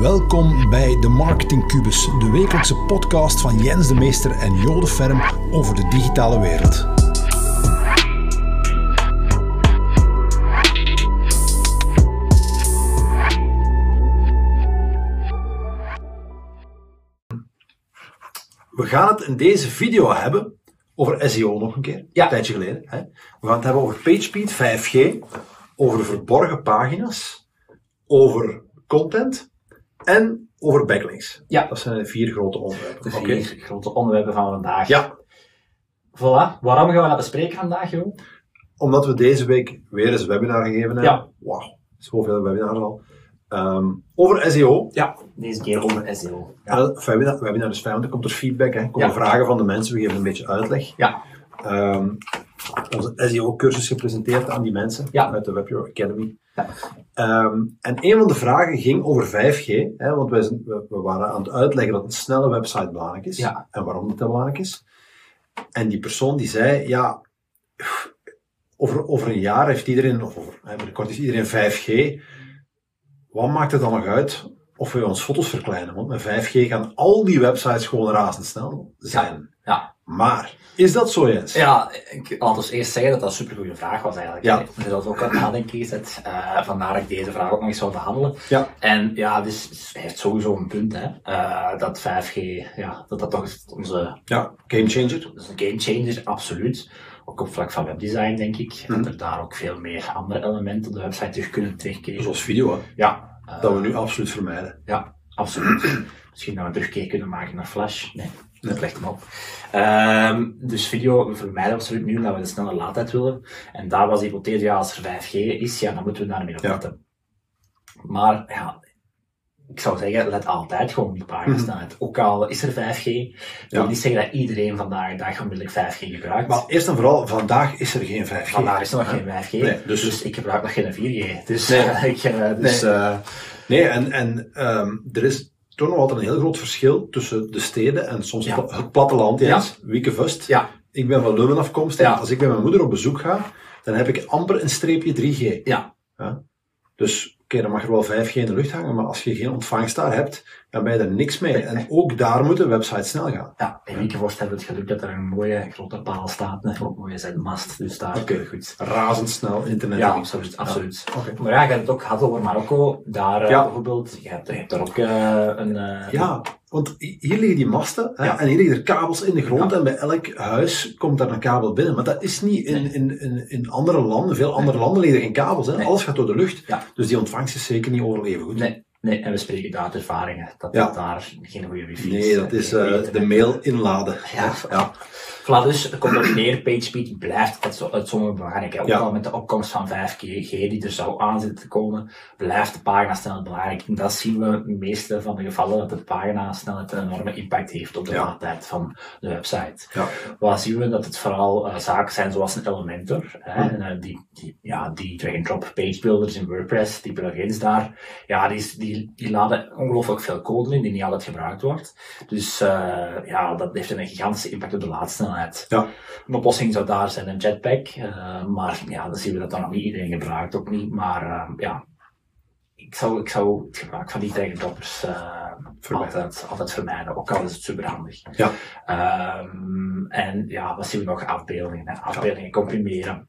Welkom bij de Marketing Cubus, de wekelijkse podcast van Jens de Meester en Jode Ferm over de digitale wereld. We gaan het in deze video hebben over SEO nog een keer, Ja. een tijdje geleden. Hè. We gaan het hebben over PageSpeed 5G, over verborgen pagina's, over content en over backlinks. Ja. Dat zijn de vier grote onderwerpen. De vier grote onderwerpen van vandaag. Ja, Voilà. Waarom gaan we dat bespreken vandaag, joh? omdat we deze week weer eens een webinar gegeven hebben. Ja. Wauw, zoveel webinars al. Ehm, over SEO. Ja. Deze keer over SEO. Ja. dat webinar, webinar is fijn, want er komt er feedback, hè. er komen Ja. vragen van de mensen, we geven een beetje uitleg. Ja. Ehm, onze SEO-cursus gepresenteerd aan die mensen Ja. uit de Web Academy. Ja. Ehm, en een van de vragen ging over 5G, hè, want wij zijn, we, we waren aan het uitleggen dat een snelle website belangrijk is Ja. en waarom dat belangrijk is. En die persoon die zei, ja, over, over een jaar heeft iedereen, of over, hè, binnenkort is iedereen 5G. Wat maakt het dan nog uit of we ons foto's verkleinen? Want met 5G gaan al die websites gewoon razendsnel zijn. Ja. Maar, is dat zo, Jens? Ja, ik laat ons eerst zeggen dat dat een supergoeie vraag was eigenlijk. Ja. Dat ook aan het nadenken gezet. Eh, vandaar dat ik deze vraag ook nog eens zou behandelen. Ja. En ja, dus hij heeft sowieso een punt, hè. Eh, dat 5G, ja, dat dat toch onze Ja, game changer. Dat is een gamechanger, absoluut. Ook op vlak van webdesign, denk ik. Mhm. Dat er daar ook veel meer andere elementen op de website terug kunnen terugkeren. Zoals video, hè, Ja. eh, dat we nu absoluut vermijden. Ja, absoluut. Misschien dat we een terugkeer kunnen maken naar Flash. Nee, dat legt hem op. Ehm, dus video vermijden we absoluut nu, omdat we de snelle laadtijd willen. En daar was de hypothese, ja, als er 5G is, ja, dan moeten we daarmee Ja. opletten. Maar, ja, ik zou zeggen, let altijd gewoon op die pagina Mhm. Ook al is er 5G, ik wil Ja. niet zeggen dat iedereen vandaag de dag onmiddellijk 5G gebruikt. Maar eerst en vooral, vandaag is er geen 5G. Vandaag is er nog geen 5G, Nee, dus- dus, ik gebruik nog geen 4G. Dus, Nee. ik, eh, dus Nee. eh, Nee, en, en ehm, er is toch nog altijd een heel groot verschil tussen de steden en soms Ja. het, platteland. Wiekevust. ja, Ik ben van Leuven afkomstig. Ja. Als ik bij mijn moeder op bezoek ga, dan heb ik amper een streepje 3G. ja, Dus oké, dan mag er wel 5G in de lucht hangen, maar als je geen ontvangst daar hebt, dan ben je er niks mee. En ook daar moeten websites snel gaan. Ja, in Wiekenvorst hebben we het geluk dat er een mooie grote paal staat ook mooie zendmast. Dus daar Oké. goed. Razendsnel internet. Ja, absoluut. absoluut. Oké. Maar ja, je hebt het ook gehad over Marokko. Daar eh, Ja. bijvoorbeeld, je hebt, je hebt daar ook eh, een... eh, Ja, want hier liggen die masten hè, Ja. en hier liggen er kabels in de grond Ja. en bij elk huis komt daar een kabel binnen. Maar dat is niet in, in, in, in andere landen. Veel andere landen liggen er geen kabels. Hè. Nee. Alles gaat door de lucht. Ja. Dus die ontvangst is zeker niet overal even goed. Nee, nee, en we spreken daar uit ervaringen. Dat Ja. daar geen goede wifi Nee, dat is eh, de mail inladen. Ja. ja. Voilà, dus er neer, PageSpeed blijft uit sommige belangrijk. hè. Ook Ja. al met de opkomst van 5G die er zou aan zitten te komen, blijft de paginasnelheid belangrijk. En dat zien we in de meeste van de gevallen, dat de paginasnelheid een enorme impact heeft op de Ja. laadtijd van de website. Ja. Wat zien we? Dat het vooral eh, zaken zijn zoals een Elementor, hè, Mhm. en, eh, die, die, ja, die drag-and-drop page builders in WordPress, die plugins daar, ja, die, die, die laden ongelooflijk veel code in die niet altijd gebruikt wordt. Dus eh, ja, dat heeft een gigantische impact op de laadsnelheid. Ja. Een oplossing zou daar zijn een jetpack, eh, maar ja, dan zien we dat dan nog niet iedereen gebruikt, ook niet. Maar eh, ja, ik zou, ik zou het gebruik van die drag-and-droppers eh, altijd, altijd vermijden, ook al is het superhandig. Ja. Ehm, en ja, wat zien we nog? Afbeeldingen. hè. Afbeeldingen comprimeren.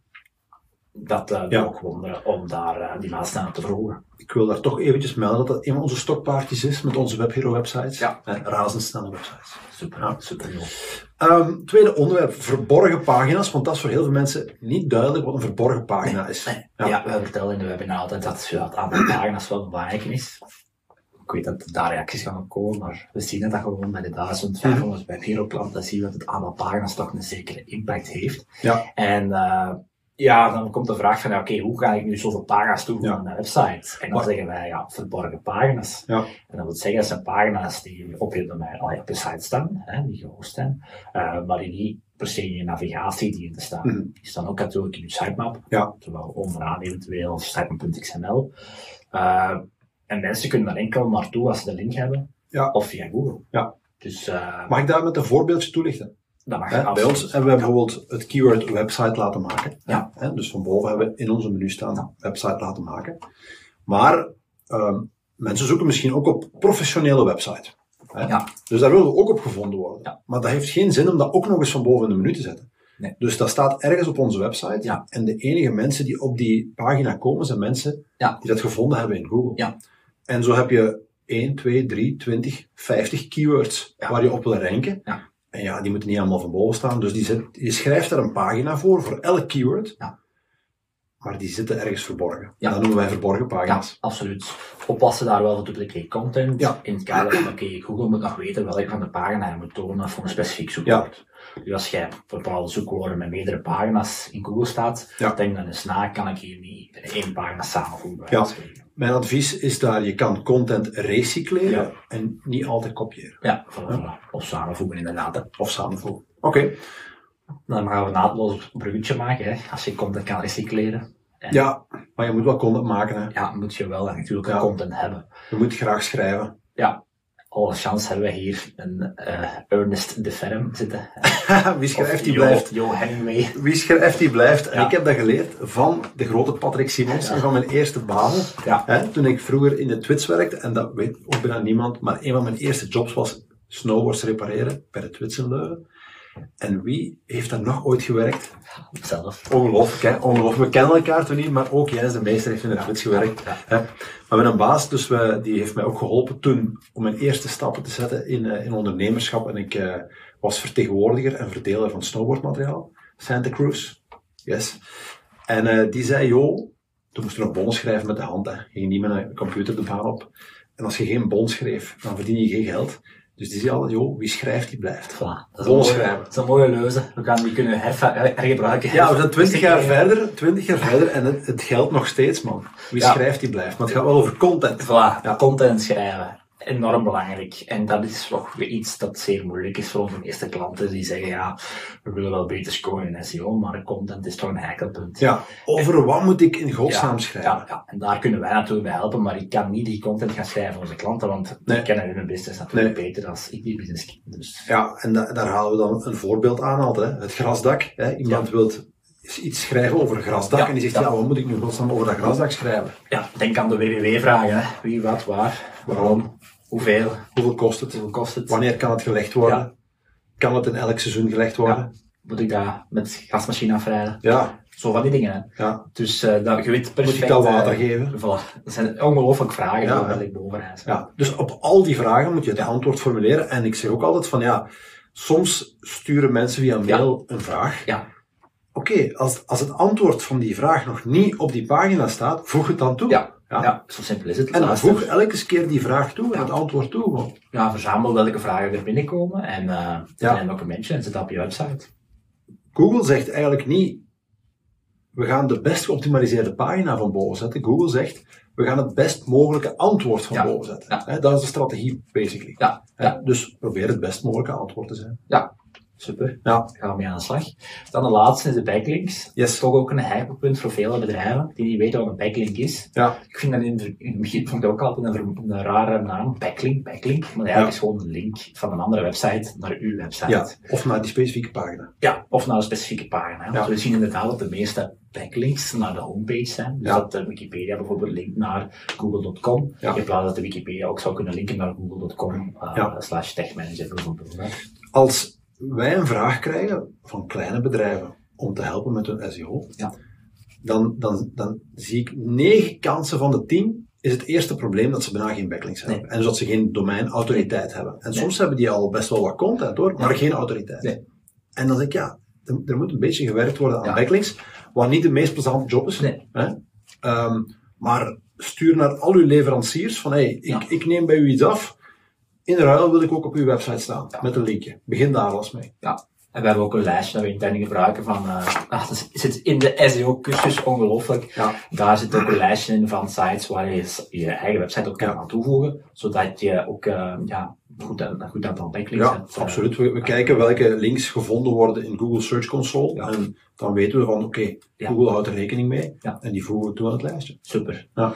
Dat uh, Ja. ook wonderen om daar uh, die laadsnelheid te verhogen. Ik wil daar toch eventjes melden dat dat een van onze stokpaardjes is met onze WebHero websites. Ja. Eh, razendsnelle websites. Super, Ja. super. Ehm, tweede onderwerp, verborgen pagina's. Want dat is voor heel veel mensen niet duidelijk wat een verborgen pagina is. Nee. Ja. Ja. we vertellen in de webinar altijd dat het aantal pagina's wel belangrijk is. Ik weet dat daar reacties gaan komen, maar we zien dat gewoon bij de 1500 bij Veroplant, dan zien we dat het aantal pagina's toch een zekere impact heeft. Ja. En uh, ja, dan komt de vraag van, ja, oké, hoe ga ik nu zoveel pagina's toevoegen aan de website? En dan Maar- zeggen wij, ja, verborgen pagina's. Ja. En dat wil zeggen, dat zijn pagina's die op je domein, al op je site staan, hè, die gehost zijn, uh, maar die niet per se in je navigatie dienen te staan. Mhm. Die staan ook natuurlijk in je sitemap, Ja. zowel onderaan eventueel sitemap.xml. Uh, en mensen kunnen daar enkel naartoe als ze de link hebben, Ja. of via Google. Ja. Dus uh, Mag ik daar met een voorbeeldje toelichten? Dat mag Hè, bij ons hebben we bijvoorbeeld het keyword website laten maken. Ja. Hè, dus van boven hebben we in onze menu staan website laten maken. Maar ehm, mensen zoeken misschien ook op professionele website. Hè? Ja. Dus daar willen we ook op gevonden worden. Ja. Maar dat heeft geen zin om dat ook nog eens van boven in de menu te zetten. Nee. Dus dat staat ergens op onze website. Ja. En de enige mensen die op die pagina komen, zijn mensen Ja. die dat gevonden hebben in Google. Ja. En zo heb je 1, 2, 3, 20, 50 keywords waar je op wil ranken. En ja, die moeten niet allemaal van boven staan. Dus die je schrijft daar een pagina voor, voor elk keyword. Ja. Maar die zitten ergens verborgen. Ja. Dat noemen wij verborgen Ja, pagina's. absoluut. Oppassen daar wel voor duplicate content. Ja. In het kader van, oké, Google moet nog weten welke van de pagina je moet tonen voor een specifiek zoekwoord. Dus als jij bepaalde zoekwoorden met meerdere pagina's in Google staat, Ja. denk dan eens na, kan ik hier niet in één pagina samenvoegen? Ja. Mijn advies is daar, je kan content recycleren Ja. en niet altijd kopiëren. Ja, voilà, voilà. Of samenvoegen inderdaad. hè. Of samenvoegen. Oké. Dan gaan we naadloos een bruggetje maken, hè. als je content kan recycleren. En Ja, maar je moet wel content maken. Hè. ja, moet je wel natuurlijk Ja. content hebben. Je moet graag schrijven. Ja, alle chance hebben we hier een eh, Ernest de Ferm zitten. Wie schrijft die blijft. Jo Hemingway. Wie schrijft die blijft. En Ja. ik heb dat geleerd van de grote Patrick Simons Ja. en van mijn eerste baan. Ja. Hè, toen ik vroeger in de Twits werkte, en dat weet ook bijna niemand, maar een van mijn eerste jobs was snowboards repareren bij de Twits in Leuven. En wie heeft daar nog ooit gewerkt? Zelf. Ongelooflijk, hè? Ongelooflijk. We kennen elkaar toen niet, maar ook Jens de Meester heeft in de gewerkt. Ja. Maar met een baas, dus we, die heeft mij ook geholpen toen om mijn eerste stappen te zetten in, eh, in ondernemerschap. En ik eh, was vertegenwoordiger en verdeler van snowboardmateriaal. Santa Cruz. Yes. En eh, die zei, joh, toen moest je nog bonnen schrijven met de hand. Hè. Ging niet met een computer de baan op. En als je geen bon schreef, dan verdien je geen geld. Dus die zei al, joh, wie schrijft, die blijft. Voilà. Dat is, mooie, schrijven. dat is een mooie leuze. We gaan die kunnen hergebruiken. Ja, we zijn twintig jaar verder, twintig jaar verder en het, het geldt nog steeds, man. Wie Ja. schrijft, die blijft. Maar het gaat wel over content. Voilà, Ja. content schrijven. Enorm belangrijk. En dat is toch iets dat zeer moeilijk is voor onze meeste klanten. Die zeggen, ja, we willen wel beter scoren in SEO, maar content is toch een heikelpunt. Ja, over wat moet ik in godsnaam Ja, schrijven? Ja, ja, en daar kunnen wij natuurlijk bij helpen, maar ik kan niet die content gaan schrijven voor onze klanten, want Nee. die kennen hun business natuurlijk beter dan ik die business ken. Dus Ja, en da- daar halen we dan een voorbeeld aan altijd. Hè. Het grasdak. Hè. Iemand wil iets schrijven over grasdak Ja, en die zegt, ja. ja, wat moet ik nu godsnaam over dat grasdak schrijven? ja, denk aan de WWW-vragen. Wie, wat, waar, waarom, hoeveel, Hoeveel kost het? hoeveel kost het? Wanneer kan het gelegd worden? Ja. Kan het in elk seizoen gelegd worden? Moet ik dat met gasmachine afrijden? Ja, Zo van die dingen. Hè. ja. Dus eh dat, je weet perfect... Moet ik dat eh, water geven? Voilà. Dat zijn ongelooflijk vragen Ja, wil ik bovenrijden. Ja, dus op al die vragen moet je het antwoord formuleren. En ik zeg ook altijd van ja, soms sturen mensen via mail een vraag. Ja. Oké, als, als het antwoord van die vraag nog niet op die pagina staat, voeg het dan toe. Ja. Ja. Ja. zo simpel is het. En dan voeg elke keer die vraag toe en Ja. het antwoord toe. gewoon. ja, verzamel welke vragen er binnenkomen en eh Ja. een documentje en zet dat op je website. Google zegt eigenlijk niet, we gaan de best geoptimaliseerde pagina van boven zetten. Google zegt, we gaan het best mogelijke antwoord van Ja. boven zetten. Ja. Dat is de strategie, basically. Ja, ja. Dus probeer het best mogelijke antwoord te zijn. Super. Ja. Gaan we mee aan de slag. Dan de laatste is de backlinks. Yes. Toch ook een hyperpunt voor vele bedrijven die niet weten wat een backlink is. Ja. Ik vind dat in, het- in het begin vond ik dat ook altijd een, rare naam. Backlink, backlink. Maar eigenlijk Ja. is gewoon een link van een andere website naar uw website. ja. Of naar die specifieke pagina. Ja, of naar een specifieke pagina. Ja. We zien inderdaad dat de meeste backlinks naar de homepage zijn. Dus Ja. dat de Wikipedia bijvoorbeeld linkt naar google.com. Ja. In plaats dat de Wikipedia ook zou kunnen linken naar google.com uh, Ja. slash techmanager bijvoorbeeld. Als wij een vraag krijgen van kleine bedrijven om te helpen met hun SEO, Ja. dan, dan, dan zie ik negen kansen van de tien is het eerste probleem dat ze bijna geen backlinks hebben. Nee. En dus dat ze geen domeinautoriteit hebben. En Nee. soms hebben die al best wel wat content hoor, maar geen autoriteit. Nee. En dan zeg ik ja, er, er moet een beetje gewerkt worden aan Ja. backlinks, wat niet de meest plezante job is. Nee. Hè? Ehm, maar stuur naar al uw leveranciers van hey, ik, Ja. ik neem bij u iets af. In ruil wil ik ook op uw website staan, Ja. met een linkje. Begin daar alles mee. En we hebben ook een lijstje dat we intern gebruiken van, ah, dat zit in de SEO-cursus ongelooflijk. Ja. Daar zit ook een lijstje in van sites waar je je eigen website ook kan Ja. aan toevoegen, zodat je ook eh, ja, goed, goed aantal backlinks Ja, hebt. eh, absoluut. We, we kijken welke links gevonden worden in Google Search Console. Ja. En dan weten we van, oké, Ja. Google houdt er rekening mee. Ja. En die voegen we toe aan het lijstje. Super. Ja.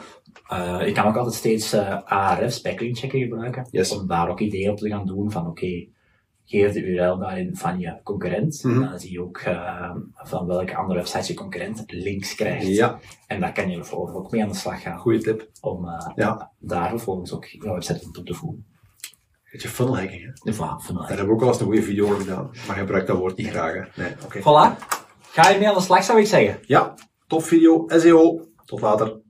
Eh, je kan ook altijd steeds eh Ahrefs backlink checker gebruiken. Yes. Om daar ook ideeën op te gaan doen van oké, geef de URL daarin van je concurrent. Mhm. Dan zie je ook uh, van welke andere websites je concurrent links krijgt. Ja, En daar kan je vervolgens ook mee aan de slag gaan. goede tip. Om uh, Ja. daar vervolgens ook jouw website op te voegen. Beetje funnel hacking, hè? Van Daar hebben we ook al eens een goede video over gedaan. Maar gebruik dat woord niet graag, hè? Nee, oké. Voilà. Ga je mee aan de slag, zou ik zeggen. Ja, top video. SEO. Tot later.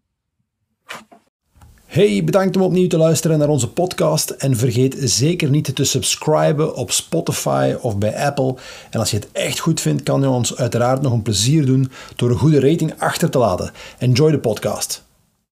Hey, bedankt om opnieuw te luisteren naar onze podcast. En vergeet zeker niet te subscriben op Spotify of bij Apple. En als je het echt goed vindt, kan je ons uiteraard nog een plezier doen door een goede rating achter te laten. Enjoy de podcast.